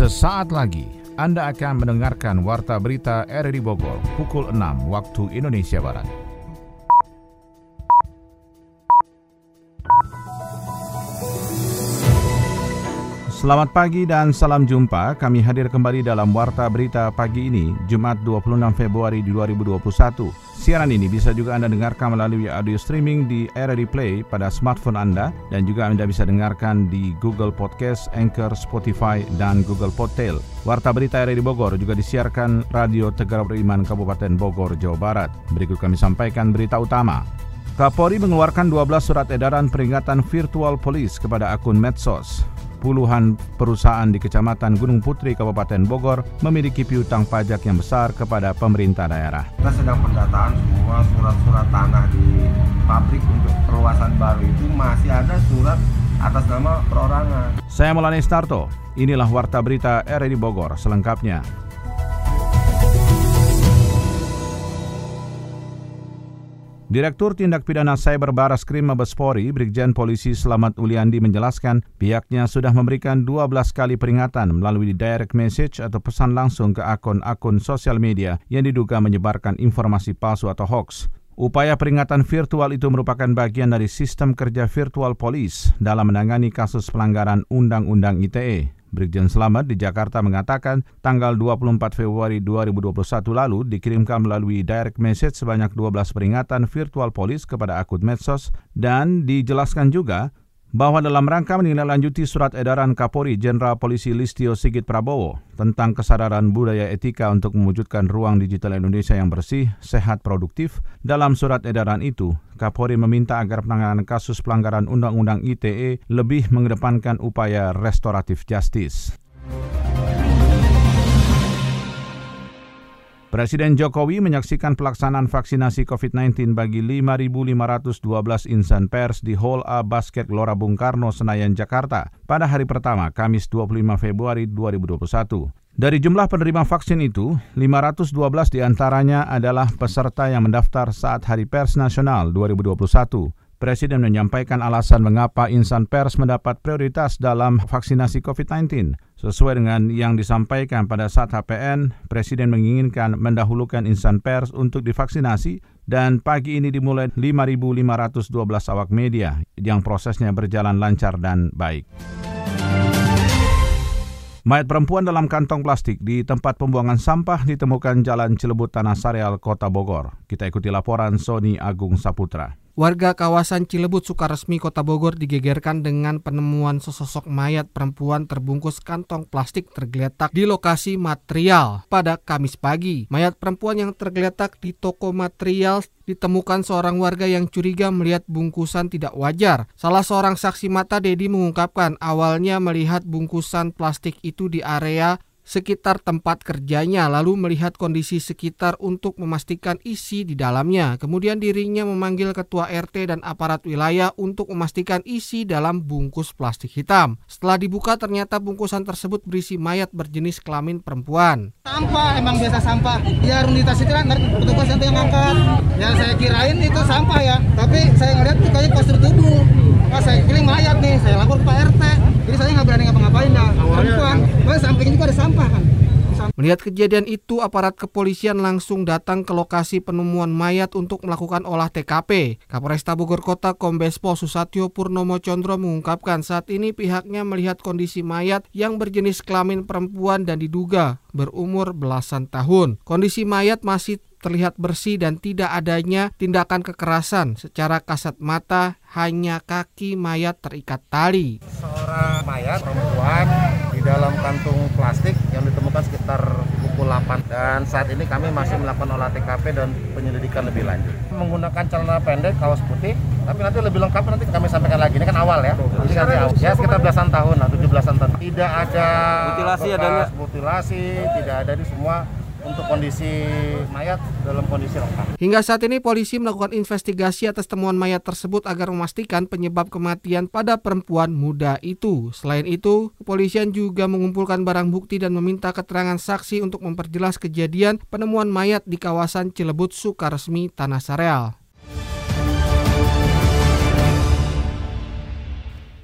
Sesaat lagi Anda akan mendengarkan Warta Berita RRI Bogor pukul 6 waktu Indonesia Barat. Selamat pagi dan salam jumpa. Kami hadir kembali dalam Warta Berita pagi ini, Jumat 26 Februari 2021. Siaran ini bisa juga Anda dengarkan melalui audio streaming di RRI Play pada smartphone Anda dan juga Anda bisa dengarkan di Google Podcast, Anchor, Spotify, dan Google Podtail. Warta Berita RRI Bogor juga disiarkan Radio Tegar Beriman Kabupaten Bogor, Jawa Barat. Berikut kami sampaikan berita utama. Kapolri mengeluarkan 12 surat edaran peringatan virtual police kepada akun medsos puluhan perusahaan di Kecamatan Gunung Putri, Kabupaten Bogor memiliki piutang pajak yang besar kepada pemerintah daerah. Kita sedang pendataan semua surat-surat tanah di pabrik untuk perluasan baru itu masih ada surat atas nama perorangan. Saya Melani Starto, inilah Warta Berita RRI Bogor selengkapnya. Direktur Tindak Pidana Cyber Baras Krim Mabespori, Brigjen Polisi Slamet Uliandi menjelaskan pihaknya sudah memberikan 12 kali peringatan melalui direct message atau pesan langsung ke akun-akun sosial media yang diduga menyebarkan informasi palsu atau hoax. Upaya peringatan virtual itu merupakan bagian dari sistem kerja virtual polis dalam menangani kasus pelanggaran Undang-Undang ITE. Brigjen Slamet di Jakarta mengatakan tanggal 24 Februari 2021 lalu dikirimkan melalui direct message sebanyak 12 peringatan virtual polis kepada akun medsos dan dijelaskan juga bahwa dalam rangka menindaklanjuti surat edaran Kapolri Jenderal Polisi Listio Sigit Prabowo tentang kesadaran budaya etika untuk mewujudkan ruang digital Indonesia yang bersih, sehat, produktif, dalam surat edaran itu, Kapolri meminta agar penanganan kasus pelanggaran Undang-Undang ITE lebih mengedepankan upaya restoratif justice. Presiden Jokowi menyaksikan pelaksanaan vaksinasi COVID-19 bagi 5.512 insan pers di Hall A Basket Gelora Bung Karno, Senayan, Jakarta pada hari pertama, Kamis 25 Februari 2021. Dari jumlah penerima vaksin itu, 512 di antaranya adalah peserta yang mendaftar saat Hari Pers Nasional 2021. Presiden menyampaikan alasan mengapa insan pers mendapat prioritas dalam vaksinasi COVID-19. Sesuai dengan yang disampaikan pada saat HPN, Presiden menginginkan mendahulukan insan pers untuk divaksinasi dan pagi ini dimulai 5.512 awak media yang prosesnya berjalan lancar dan baik. Mayat perempuan dalam kantong plastik di tempat pembuangan sampah ditemukan Jalan Cilebut Tanah Sareal, Kota Bogor. Kita ikuti laporan Sony Agung Saputra. Warga kawasan Cilebut Sukaresmi Kota Bogor digegerkan dengan penemuan sesosok mayat perempuan terbungkus kantong plastik tergeletak di lokasi material pada Kamis pagi. Mayat perempuan yang tergeletak di toko material ditemukan seorang warga yang curiga melihat bungkusan tidak wajar. Salah seorang saksi mata Dedi mengungkapkan awalnya melihat bungkusan plastik itu di area sekitar tempat kerjanya lalu melihat kondisi sekitar untuk memastikan isi di dalamnya. Kemudian dirinya memanggil ketua RT dan aparat wilayah untuk memastikan isi dalam bungkus plastik hitam. Setelah dibuka ternyata bungkusan tersebut berisi mayat berjenis kelamin perempuan. Sampah emang biasa sampah. Ya runitas itu kan petugas yang angkat. Ya saya kirain itu sampah ya, tapi saya ngeliat itu kayak postur tubuh. Pas saya pilih mayat nih, saya lapor ke Pak RT. Jadi saya nggak berani ngapa-ngapain dah. Perempuan, samping juga ada sampah kan. Melihat kejadian itu, aparat kepolisian langsung datang ke lokasi penemuan mayat untuk melakukan olah TKP. Kapolresta Bogor Kota Kombes Pol Susatyo Purnomo Condro mengungkapkan saat ini pihaknya melihat kondisi mayat yang berjenis kelamin perempuan dan diduga berumur belasan tahun. Kondisi mayat masih terlihat bersih dan tidak adanya tindakan kekerasan secara kasat mata hanya kaki mayat terikat tali. Seorang mayat perempuan dalam kantung plastik yang ditemukan sekitar pukul 8 dan saat ini kami masih melakukan olah TKP dan penyelidikan lebih lanjut. Menggunakan celana pendek kaos putih tapi nanti lebih lengkap nanti kami sampaikan lagi. Ini kan awal ya. Ya sekitar belasan tahun lah 17an tahun. Tidak ada mutilasi ada mutilasi tidak ada di semua untuk kondisi mayat dalam kondisi lengkap. Hingga saat ini polisi melakukan investigasi atas temuan mayat tersebut agar memastikan penyebab kematian pada perempuan muda itu. Selain itu, kepolisian juga mengumpulkan barang bukti dan meminta keterangan saksi untuk memperjelas kejadian penemuan mayat di kawasan Cilebut Sukaresmi Tanah Sareal.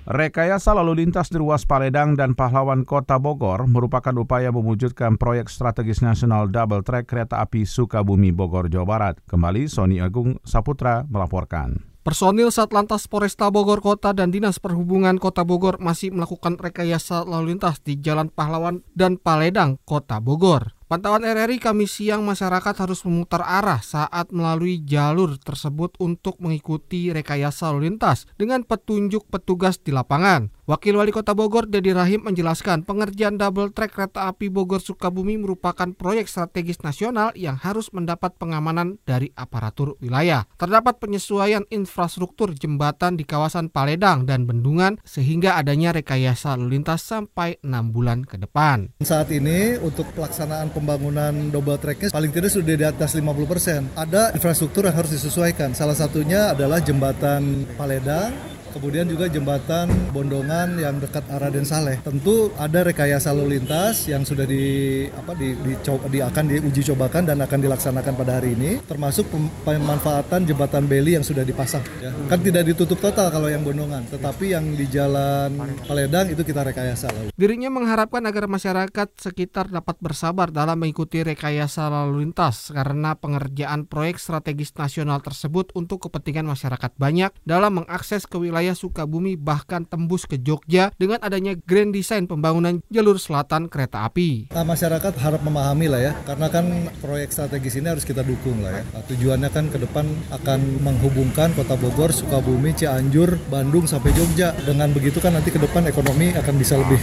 Rekayasa lalu lintas di ruas Paledang dan Pahlawan Kota Bogor merupakan upaya mewujudkan proyek strategis nasional double track kereta api Sukabumi Bogor Jawa Barat. Kembali Sony Agung Saputra melaporkan. Personil Satlantas Polresta Bogor Kota dan Dinas Perhubungan Kota Bogor masih melakukan rekayasa lalu lintas di Jalan Pahlawan dan Paledang, Kota Bogor. Pantauan RRI kami siang masyarakat harus memutar arah saat melalui jalur tersebut untuk mengikuti rekayasa lalu lintas dengan petunjuk petugas di lapangan. Wakil Wali Kota Bogor Dedi Rahim menjelaskan pengerjaan double track kereta api Bogor Sukabumi merupakan proyek strategis nasional yang harus mendapat pengamanan dari aparatur wilayah. Terdapat penyesuaian infrastruktur jembatan di kawasan Paledang dan Bendungan sehingga adanya rekayasa lalu lintas sampai 6 bulan ke depan. Saat ini untuk pelaksanaan pembangunan double tracknya paling tidak sudah di atas 50%. Ada infrastruktur yang harus disesuaikan. Salah satunya adalah jembatan Paledang, kemudian juga jembatan Bondongan yang dekat Araden Saleh. Tentu ada rekayasa lalu lintas yang sudah di apa di, di, di akan diuji cobakan dan akan dilaksanakan pada hari ini, termasuk pemanfaatan jembatan Beli yang sudah dipasang. Ya. Kan tidak ditutup total kalau yang Bondongan, tetapi yang di Jalan Paledang itu kita rekayasa lalu. Dirinya mengharapkan agar masyarakat sekitar dapat bersabar dalam mengikuti rekayasa lalu lintas karena pengerjaan proyek strategis nasional tersebut untuk kepentingan masyarakat banyak dalam mengakses ke wilayah wilayah Sukabumi bahkan tembus ke Jogja dengan adanya grand design pembangunan jalur selatan kereta api. Nah, masyarakat harap memahami lah ya, karena kan proyek strategis ini harus kita dukung lah ya. Nah, tujuannya kan ke depan akan menghubungkan kota Bogor, Sukabumi, Cianjur, Bandung sampai Jogja. Dengan begitu kan nanti ke depan ekonomi akan bisa lebih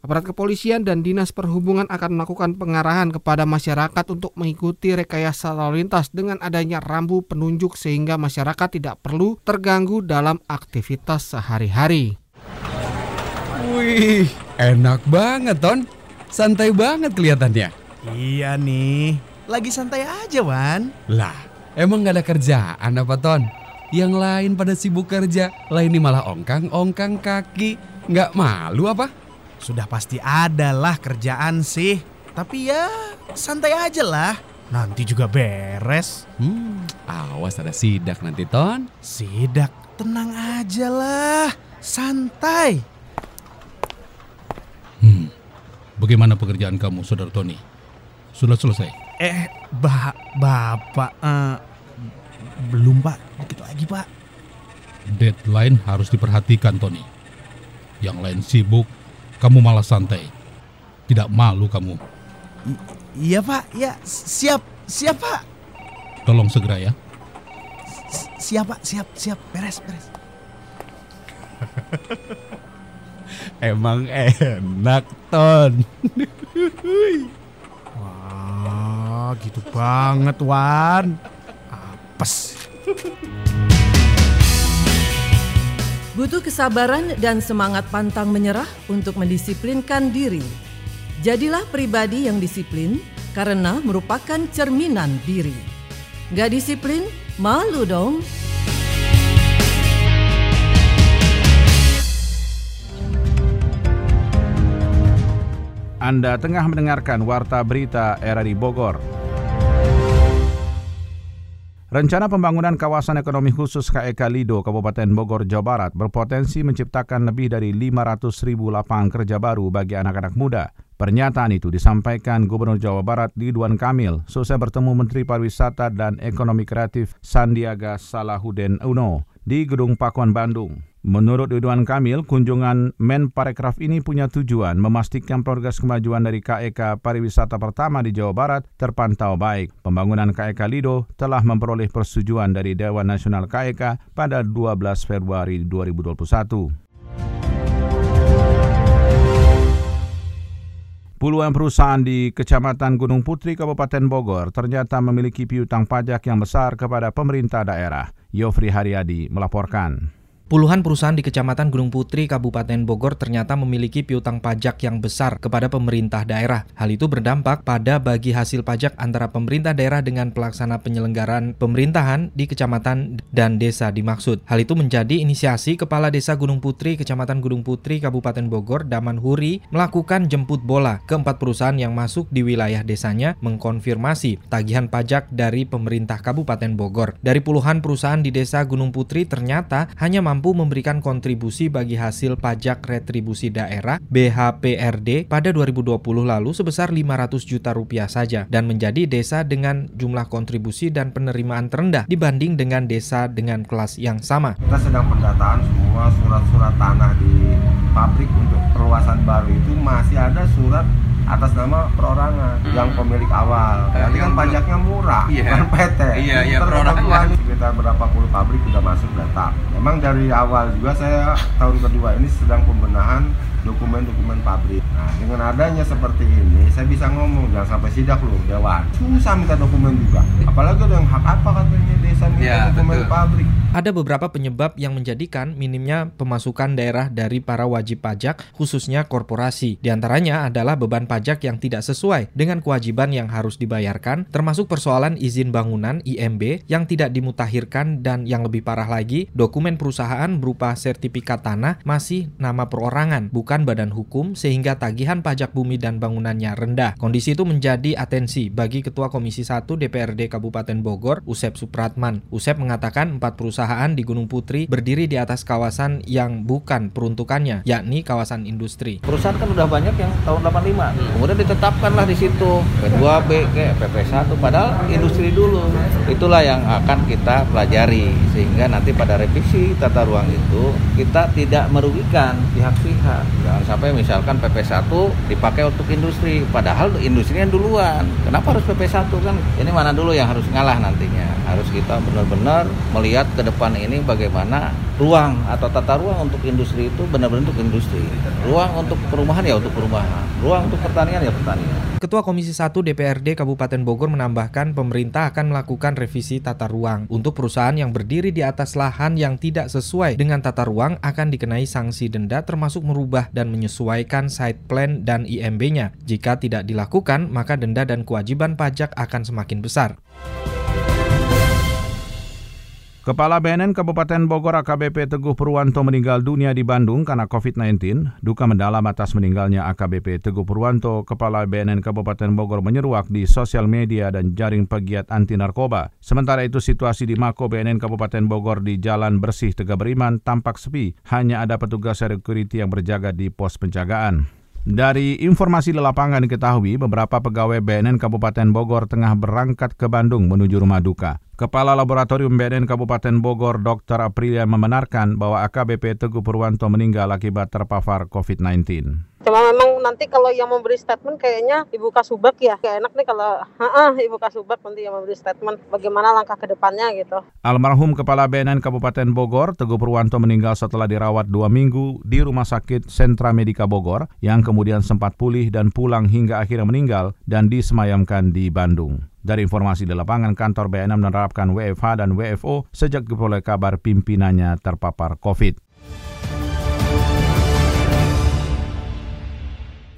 Aparat kepolisian dan dinas perhubungan akan melakukan pengarahan kepada masyarakat untuk mengikuti rekayasa lalu lintas dengan adanya rambu penunjuk sehingga masyarakat tidak perlu terganggu dalam aktivitas sehari-hari. Wih, enak banget, Ton. Santai banget kelihatannya. Iya nih, lagi santai aja, Wan. Lah, emang gak ada kerjaan apa, Ton? Yang lain pada sibuk kerja, lain ini malah ongkang-ongkang kaki. Nggak malu apa? Sudah pasti ada lah kerjaan sih. Tapi ya santai aja lah. Nanti juga beres. Hmm, awas ada sidak nanti Ton. Sidak, tenang aja lah. Santai. Hmm, bagaimana pekerjaan kamu, Saudara Tony? Sudah selesai? Eh, ba Bapak, uh, belum Pak, dikit lagi Pak. Deadline harus diperhatikan, Tony. Yang lain sibuk, kamu malah santai. Tidak malu kamu. I iya pak, ya siap, siap pak. Tolong segera ya. S siap pak, siap, siap, beres, beres. Emang enak, Ton. Wah, gitu banget, Wan. Apes. Butuh kesabaran dan semangat pantang menyerah untuk mendisiplinkan diri. Jadilah pribadi yang disiplin karena merupakan cerminan diri. Gak disiplin, malu dong. Anda tengah mendengarkan Warta Berita RRI Bogor. Rencana pembangunan kawasan ekonomi khusus KEK Lido Kabupaten Bogor, Jawa Barat berpotensi menciptakan lebih dari 500 ribu lapangan kerja baru bagi anak-anak muda. Pernyataan itu disampaikan Gubernur Jawa Barat Ridwan Kamil selesai bertemu Menteri Pariwisata dan Ekonomi Kreatif Sandiaga Salahuddin Uno di Gedung Pakuan Bandung. Menurut Ridwan Kamil, kunjungan Men Parekraf ini punya tujuan memastikan progres kemajuan dari KEK pariwisata pertama di Jawa Barat terpantau baik. Pembangunan KEK Lido telah memperoleh persetujuan dari Dewan Nasional KEK pada 12 Februari 2021. Puluhan perusahaan di Kecamatan Gunung Putri, Kabupaten Bogor ternyata memiliki piutang pajak yang besar kepada pemerintah daerah. Yofri Haryadi melaporkan. Puluhan perusahaan di Kecamatan Gunung Putri, Kabupaten Bogor ternyata memiliki piutang pajak yang besar kepada pemerintah daerah. Hal itu berdampak pada bagi hasil pajak antara pemerintah daerah dengan pelaksana penyelenggaraan pemerintahan di kecamatan dan desa dimaksud. Hal itu menjadi inisiasi Kepala Desa Gunung Putri, Kecamatan Gunung Putri, Kabupaten Bogor, Daman Huri, melakukan jemput bola ke empat perusahaan yang masuk di wilayah desanya mengkonfirmasi tagihan pajak dari pemerintah Kabupaten Bogor. Dari puluhan perusahaan di desa Gunung Putri ternyata hanya mampu memberikan kontribusi bagi hasil pajak retribusi daerah BHPRD pada 2020 lalu sebesar 500 juta rupiah saja dan menjadi desa dengan jumlah kontribusi dan penerimaan terendah dibanding dengan desa dengan kelas yang sama. Kita sedang pendataan semua surat-surat tanah di pabrik untuk perluasan baru itu masih ada surat atas nama perorangan hmm. yang pemilik awal. Nanti kan pajaknya murah, yeah. bukan PT. Iya, iya, perorangan. Sekitar berapa puluh pabrik sudah masuk data. Memang dari awal juga saya tahun kedua ini sedang pembenahan dokumen-dokumen pabrik. Nah, dengan adanya seperti ini, saya bisa ngomong jangan sampai sidak loh, dewan. Susah minta dokumen juga. Apalagi ada yang hak apa katanya desa minta ya, dokumen betul. pabrik. Ada beberapa penyebab yang menjadikan minimnya pemasukan daerah dari para wajib pajak, khususnya korporasi. Di antaranya adalah beban pajak yang tidak sesuai dengan kewajiban yang harus dibayarkan, termasuk persoalan izin bangunan IMB yang tidak dimutahirkan dan yang lebih parah lagi, dokumen perusahaan berupa sertifikat tanah masih nama perorangan, bukan badan hukum sehingga tagihan pajak bumi dan bangunannya rendah. Kondisi itu menjadi atensi bagi Ketua Komisi 1 DPRD Kabupaten Bogor, Usep Supratman. Usep mengatakan empat perusahaan perusahaan di Gunung Putri berdiri di atas kawasan yang bukan peruntukannya, yakni kawasan industri. Perusahaan kan udah banyak yang tahun 85, hmm. kemudian ditetapkanlah di situ P2B ke PP1, padahal industri dulu. Itulah yang akan kita pelajari sehingga nanti pada revisi tata ruang itu kita tidak merugikan pihak-pihak. Jangan sampai misalkan PP1 dipakai untuk industri, padahal industri yang duluan. Kenapa harus PP1 kan? Ini mana dulu yang harus ngalah nantinya? Harus kita benar-benar melihat ke depan ini bagaimana ruang atau tata ruang untuk industri itu benar-benar untuk industri. Ruang untuk perumahan ya untuk perumahan. Ruang untuk pertanian ya pertanian. Ketua Komisi 1 DPRD Kabupaten Bogor menambahkan pemerintah akan melakukan revisi tata ruang. Untuk perusahaan yang berdiri di atas lahan yang tidak sesuai dengan tata ruang akan dikenai sanksi denda termasuk merubah dan menyesuaikan site plan dan IMB-nya. Jika tidak dilakukan, maka denda dan kewajiban pajak akan semakin besar. Kepala BNN Kabupaten Bogor AKBP Teguh Purwanto meninggal dunia di Bandung karena COVID-19. Duka mendalam atas meninggalnya AKBP Teguh Purwanto, Kepala BNN Kabupaten Bogor menyeruak di sosial media dan jaring pegiat anti narkoba. Sementara itu situasi di Mako BNN Kabupaten Bogor di Jalan Bersih Tegak Beriman tampak sepi. Hanya ada petugas security yang berjaga di pos penjagaan. Dari informasi lapangan diketahui beberapa pegawai BNN Kabupaten Bogor tengah berangkat ke Bandung menuju rumah duka. Kepala Laboratorium BNN Kabupaten Bogor Dr. Aprilia membenarkan bahwa AKBP Teguh Purwanto meninggal akibat terpapar COVID-19. Cuma memang nanti kalau yang memberi statement kayaknya Ibu Kasubag ya. Kayak enak nih kalau uh, Ibu Kasubag nanti yang memberi statement bagaimana langkah ke depannya gitu. Almarhum Kepala BNN Kabupaten Bogor, Teguh Purwanto meninggal setelah dirawat dua minggu di Rumah Sakit Sentra Medika Bogor yang kemudian sempat pulih dan pulang hingga akhirnya meninggal dan disemayamkan di Bandung. Dari informasi di lapangan, kantor BNN menerapkan WFH dan WFO sejak diperoleh kabar pimpinannya terpapar COVID.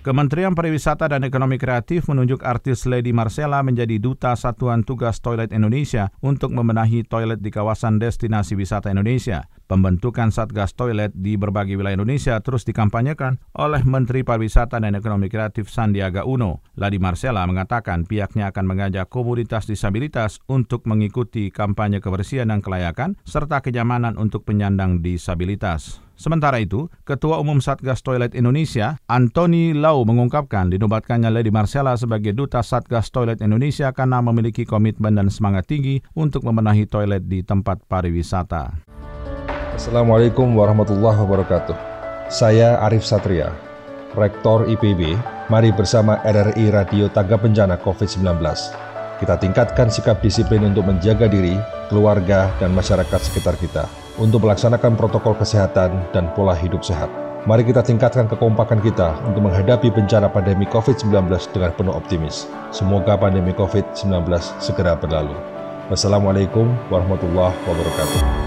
Kementerian Pariwisata dan Ekonomi Kreatif menunjuk artis Lady Marcella menjadi duta Satuan Tugas Toilet Indonesia untuk membenahi toilet di kawasan destinasi wisata Indonesia. Pembentukan Satgas Toilet di berbagai wilayah Indonesia terus dikampanyekan oleh Menteri Pariwisata dan Ekonomi Kreatif Sandiaga Uno. Lady Marcella mengatakan pihaknya akan mengajak komunitas disabilitas untuk mengikuti kampanye kebersihan dan kelayakan serta kenyamanan untuk penyandang disabilitas. Sementara itu, Ketua Umum Satgas Toilet Indonesia, Anthony Lau mengungkapkan dinobatkannya Lady Marcella sebagai Duta Satgas Toilet Indonesia karena memiliki komitmen dan semangat tinggi untuk membenahi toilet di tempat pariwisata. Assalamualaikum warahmatullahi wabarakatuh. Saya Arif Satria, Rektor IPB. Mari bersama RRI Radio Tangga Bencana COVID-19. Kita tingkatkan sikap disiplin untuk menjaga diri, keluarga, dan masyarakat sekitar kita untuk melaksanakan protokol kesehatan dan pola hidup sehat. Mari kita tingkatkan kekompakan kita untuk menghadapi bencana pandemi COVID-19 dengan penuh optimis. Semoga pandemi COVID-19 segera berlalu. Wassalamualaikum warahmatullahi wabarakatuh.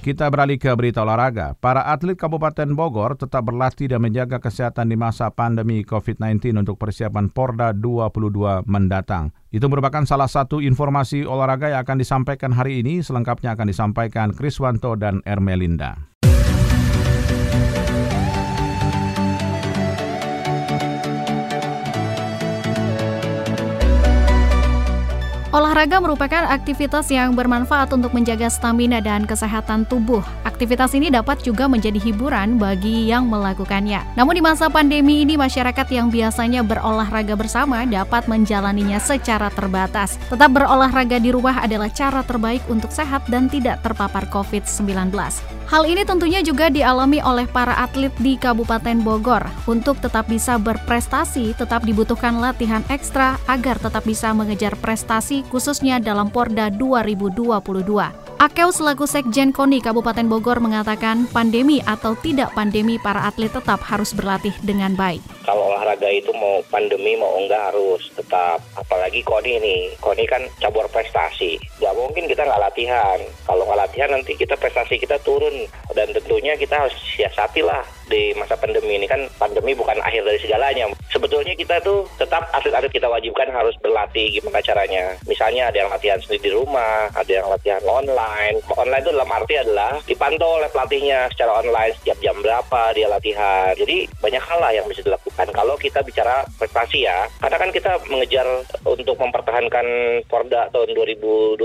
Kita beralih ke berita olahraga. Para atlet Kabupaten Bogor tetap berlatih dan menjaga kesehatan di masa pandemi COVID-19 untuk persiapan Porda 22 mendatang. Itu merupakan salah satu informasi olahraga yang akan disampaikan hari ini. Selengkapnya akan disampaikan Kriswanto dan Ermelinda. Olahraga merupakan aktivitas yang bermanfaat untuk menjaga stamina dan kesehatan tubuh. Aktivitas ini dapat juga menjadi hiburan bagi yang melakukannya. Namun di masa pandemi ini masyarakat yang biasanya berolahraga bersama dapat menjalaninya secara terbatas. Tetap berolahraga di rumah adalah cara terbaik untuk sehat dan tidak terpapar COVID-19. Hal ini tentunya juga dialami oleh para atlet di Kabupaten Bogor. Untuk tetap bisa berprestasi, tetap dibutuhkan latihan ekstra agar tetap bisa mengejar prestasi khususnya dalam Porda 2022. Akeu selaku Sekjen KONI Kabupaten Bogor mengatakan pandemi atau tidak pandemi para atlet tetap harus berlatih dengan baik. Kalau olahraga itu mau pandemi mau enggak harus tetap apalagi KONI ini. KONI kan cabur prestasi. Gak mungkin kita nggak latihan. Kalau nggak latihan nanti kita prestasi kita turun dan tentunya kita harus siasati lah di masa pandemi ini kan pandemi bukan akhir dari segalanya. Sebetulnya kita tuh tetap atlet-atlet kita wajibkan harus berlatih gimana caranya. Misalnya ada yang latihan sendiri di rumah, ada yang latihan online online. Itu dalam arti adalah dipantau oleh pelatihnya secara online setiap jam berapa dia latihan. Jadi banyak hal lah yang bisa dilakukan. Kalau kita bicara prestasi ya, karena kan kita mengejar untuk mempertahankan Porda tahun 2022.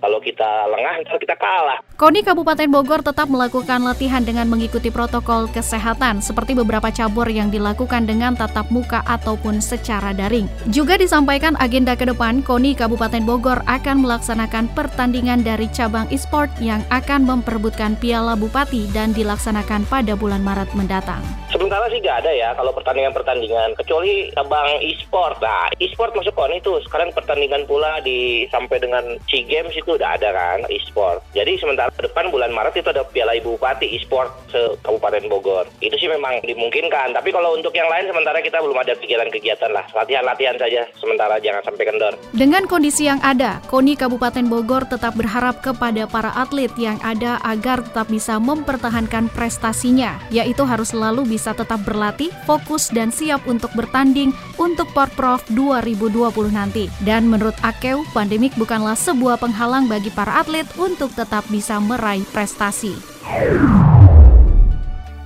Kalau kita lengah, kita kalah. KONI Kabupaten Bogor tetap melakukan latihan dengan mengikuti protokol kesehatan seperti beberapa cabur yang dilakukan dengan tatap muka ataupun secara daring. Juga disampaikan agenda ke depan, KONI Kabupaten Bogor akan melaksanakan pertandingan dari cabang e-sport yang akan memperebutkan Piala Bupati dan dilaksanakan pada bulan Maret mendatang. Sementara sih nggak ada ya kalau pertandingan-pertandingan kecuali cabang e-sport. Nah, e-sport masuk kon itu sekarang pertandingan pula di sampai dengan SEA Games itu udah ada kan e-sport. Jadi sementara depan bulan Maret itu ada Piala Ibu Bupati e-sport se Kabupaten Bogor. Itu sih memang dimungkinkan. Tapi kalau untuk yang lain sementara kita belum ada kegiatan-kegiatan lah. Latihan-latihan saja sementara jangan sampai kendor. Dengan kondisi yang ada, KONI Kabupaten Bogor tetap berharap ke kepada para atlet yang ada agar tetap bisa mempertahankan prestasinya, yaitu harus selalu bisa tetap berlatih, fokus, dan siap untuk bertanding untuk Porprov 2020 nanti. Dan menurut Akeu, pandemik bukanlah sebuah penghalang bagi para atlet untuk tetap bisa meraih prestasi.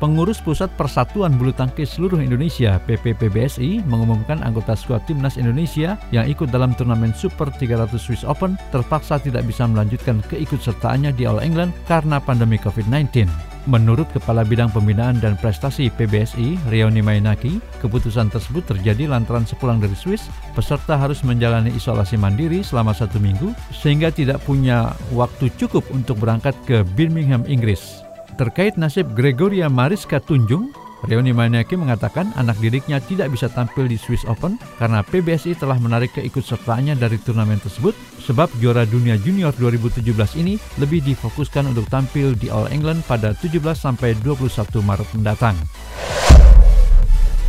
Pengurus Pusat Persatuan Bulu Tangkis Seluruh Indonesia PPPBSI mengumumkan anggota skuad timnas Indonesia yang ikut dalam turnamen Super 300 Swiss Open terpaksa tidak bisa melanjutkan keikutsertaannya di All England karena pandemi COVID-19. Menurut Kepala Bidang Pembinaan dan Prestasi PBSI, Rioni Mainaki, keputusan tersebut terjadi lantaran sepulang dari Swiss, peserta harus menjalani isolasi mandiri selama satu minggu sehingga tidak punya waktu cukup untuk berangkat ke Birmingham, Inggris. Terkait nasib Gregoria Mariska Tunjung, Reoni Maniaki mengatakan anak didiknya tidak bisa tampil di Swiss Open karena PBSI telah menarik keikutsertaannya dari turnamen tersebut sebab juara dunia junior 2017 ini lebih difokuskan untuk tampil di All England pada 17 sampai 21 Maret mendatang.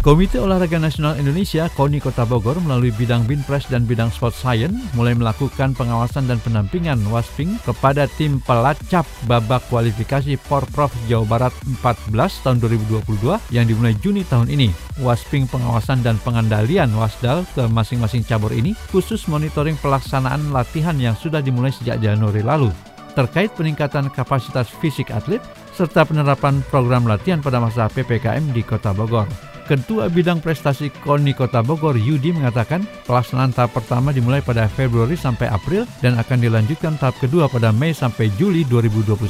Komite Olahraga Nasional Indonesia KONI Kota Bogor melalui bidang Binpres dan bidang Sport Science mulai melakukan pengawasan dan pendampingan Wasping kepada tim pelacap babak kualifikasi Porprov Jawa Barat 14 tahun 2022 yang dimulai Juni tahun ini. Wasping pengawasan dan pengandalian Wasdal ke masing-masing cabur ini khusus monitoring pelaksanaan latihan yang sudah dimulai sejak Januari lalu terkait peningkatan kapasitas fisik atlet serta penerapan program latihan pada masa PPKM di Kota Bogor. Ketua Bidang Prestasi KONI Kota Bogor Yudi mengatakan pelaksanaan tahap pertama dimulai pada Februari sampai April dan akan dilanjutkan tahap kedua pada Mei sampai Juli 2021.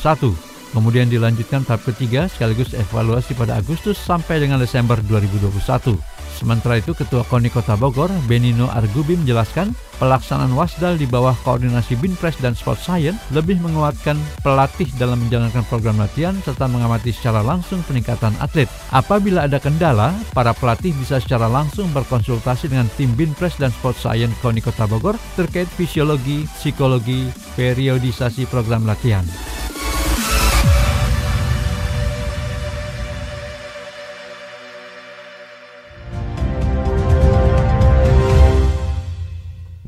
Kemudian dilanjutkan tahap ketiga sekaligus evaluasi pada Agustus sampai dengan Desember 2021. Sementara itu, Ketua KONI Kota Bogor, Benino Argubi menjelaskan, pelaksanaan wasdal di bawah koordinasi Binpres dan Sport Science lebih menguatkan pelatih dalam menjalankan program latihan serta mengamati secara langsung peningkatan atlet. Apabila ada kendala, para pelatih bisa secara langsung berkonsultasi dengan tim Binpres dan Sport Science KONI Kota Bogor terkait fisiologi, psikologi, periodisasi program latihan.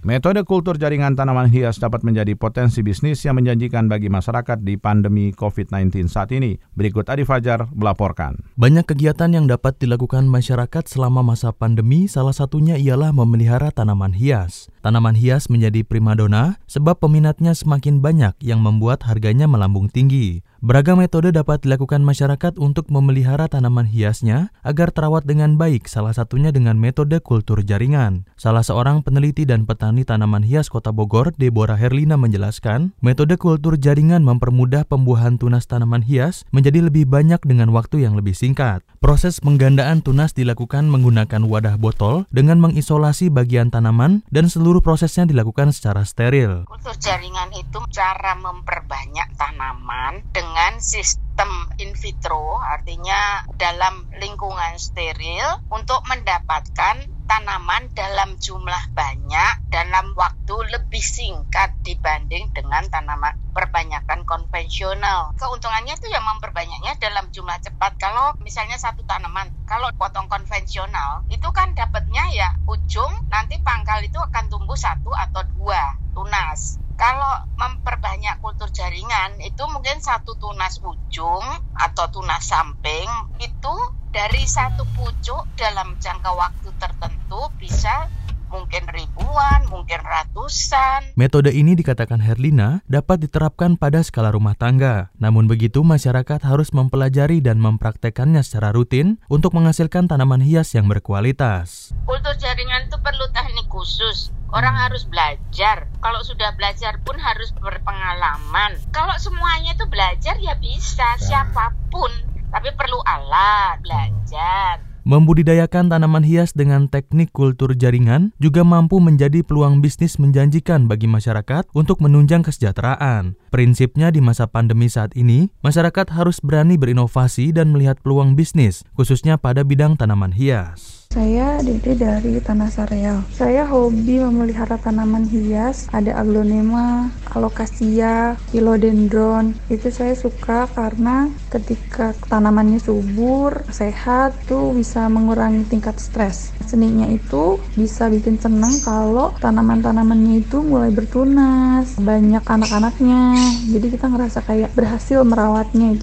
Metode kultur jaringan tanaman hias dapat menjadi potensi bisnis yang menjanjikan bagi masyarakat di pandemi COVID-19 saat ini. Berikut Adi Fajar melaporkan. Banyak kegiatan yang dapat dilakukan masyarakat selama masa pandemi, salah satunya ialah memelihara tanaman hias. Tanaman hias menjadi primadona sebab peminatnya semakin banyak yang membuat harganya melambung tinggi. Beragam metode dapat dilakukan masyarakat untuk memelihara tanaman hiasnya agar terawat dengan baik, salah satunya dengan metode kultur jaringan. Salah seorang peneliti dan petani tanaman hias Kota Bogor, Deborah Herlina menjelaskan, metode kultur jaringan mempermudah pembuahan tunas tanaman hias menjadi lebih banyak dengan waktu yang lebih singkat. Proses penggandaan tunas dilakukan menggunakan wadah botol dengan mengisolasi bagian tanaman dan seluruh prosesnya dilakukan secara steril. Kultur jaringan itu cara memperbanyak tanaman dengan sistem in vitro, artinya dalam lingkungan steril untuk mendapatkan tanaman dalam jumlah banyak dalam waktu lebih singkat dibanding dengan tanaman perbanyakan konvensional. Keuntungannya itu ya memperbanyaknya dalam jumlah cepat. Kalau misalnya satu tanaman, kalau potong konvensional itu kan dapatnya ya ujung nanti pangkal itu akan tumbuh satu atau dua tunas kalau memperbanyak kultur jaringan itu mungkin satu tunas ujung atau tunas samping itu dari satu pucuk dalam jangka waktu tertentu bisa mungkin ribuan, mungkin ratusan. Metode ini dikatakan Herlina dapat diterapkan pada skala rumah tangga. Namun begitu, masyarakat harus mempelajari dan mempraktekannya secara rutin untuk menghasilkan tanaman hias yang berkualitas. Jaringan itu perlu teknik khusus. Orang harus belajar. Kalau sudah belajar pun harus berpengalaman. Kalau semuanya itu belajar ya bisa siapa pun. Tapi perlu alat, belajar. Membudidayakan tanaman hias dengan teknik kultur jaringan juga mampu menjadi peluang bisnis menjanjikan bagi masyarakat untuk menunjang kesejahteraan. Prinsipnya di masa pandemi saat ini, masyarakat harus berani berinovasi dan melihat peluang bisnis, khususnya pada bidang tanaman hias. Saya Dede dari Tanah Sareal. Saya hobi memelihara tanaman hias, ada aglonema, alokasia, philodendron. Itu saya suka karena ketika tanamannya subur, sehat, tuh bisa mengurangi tingkat stres. Seninya itu bisa bikin senang kalau tanaman-tanamannya itu mulai bertunas, banyak anak-anaknya. Jadi kita ngerasa kayak berhasil merawatnya.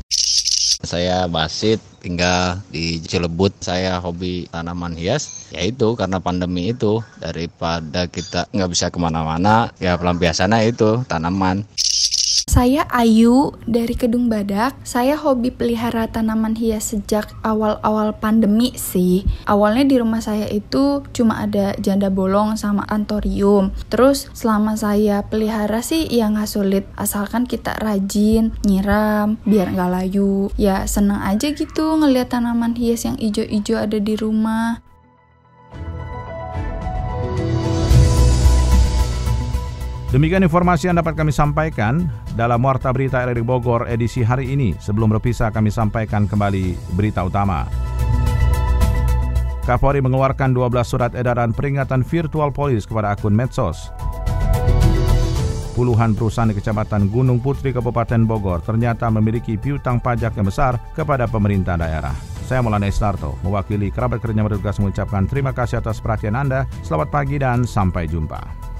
Saya Basit, tinggal di Cilebut. Saya hobi tanaman hias, yaitu karena pandemi itu. Daripada kita nggak bisa ke mana-mana, ya pelampiasannya itu tanaman. Saya Ayu dari Kedung Badak. Saya hobi pelihara tanaman hias sejak awal-awal pandemi sih. Awalnya di rumah saya itu cuma ada janda bolong sama antorium. Terus selama saya pelihara sih ya nggak sulit. Asalkan kita rajin, nyiram, biar nggak layu. Ya seneng aja gitu ngeliat tanaman hias yang ijo-ijo ada di rumah. Demikian informasi yang dapat kami sampaikan dalam Warta Berita RRI Bogor edisi hari ini. Sebelum berpisah kami sampaikan kembali berita utama. Kapolri mengeluarkan 12 surat edaran peringatan virtual polis kepada akun medsos. Puluhan perusahaan di Kecamatan Gunung Putri Kabupaten Bogor ternyata memiliki piutang pajak yang besar kepada pemerintah daerah. Saya Maulana Isnarto, mewakili kerabat kerja bertugas mengucapkan terima kasih atas perhatian Anda. Selamat pagi dan sampai jumpa.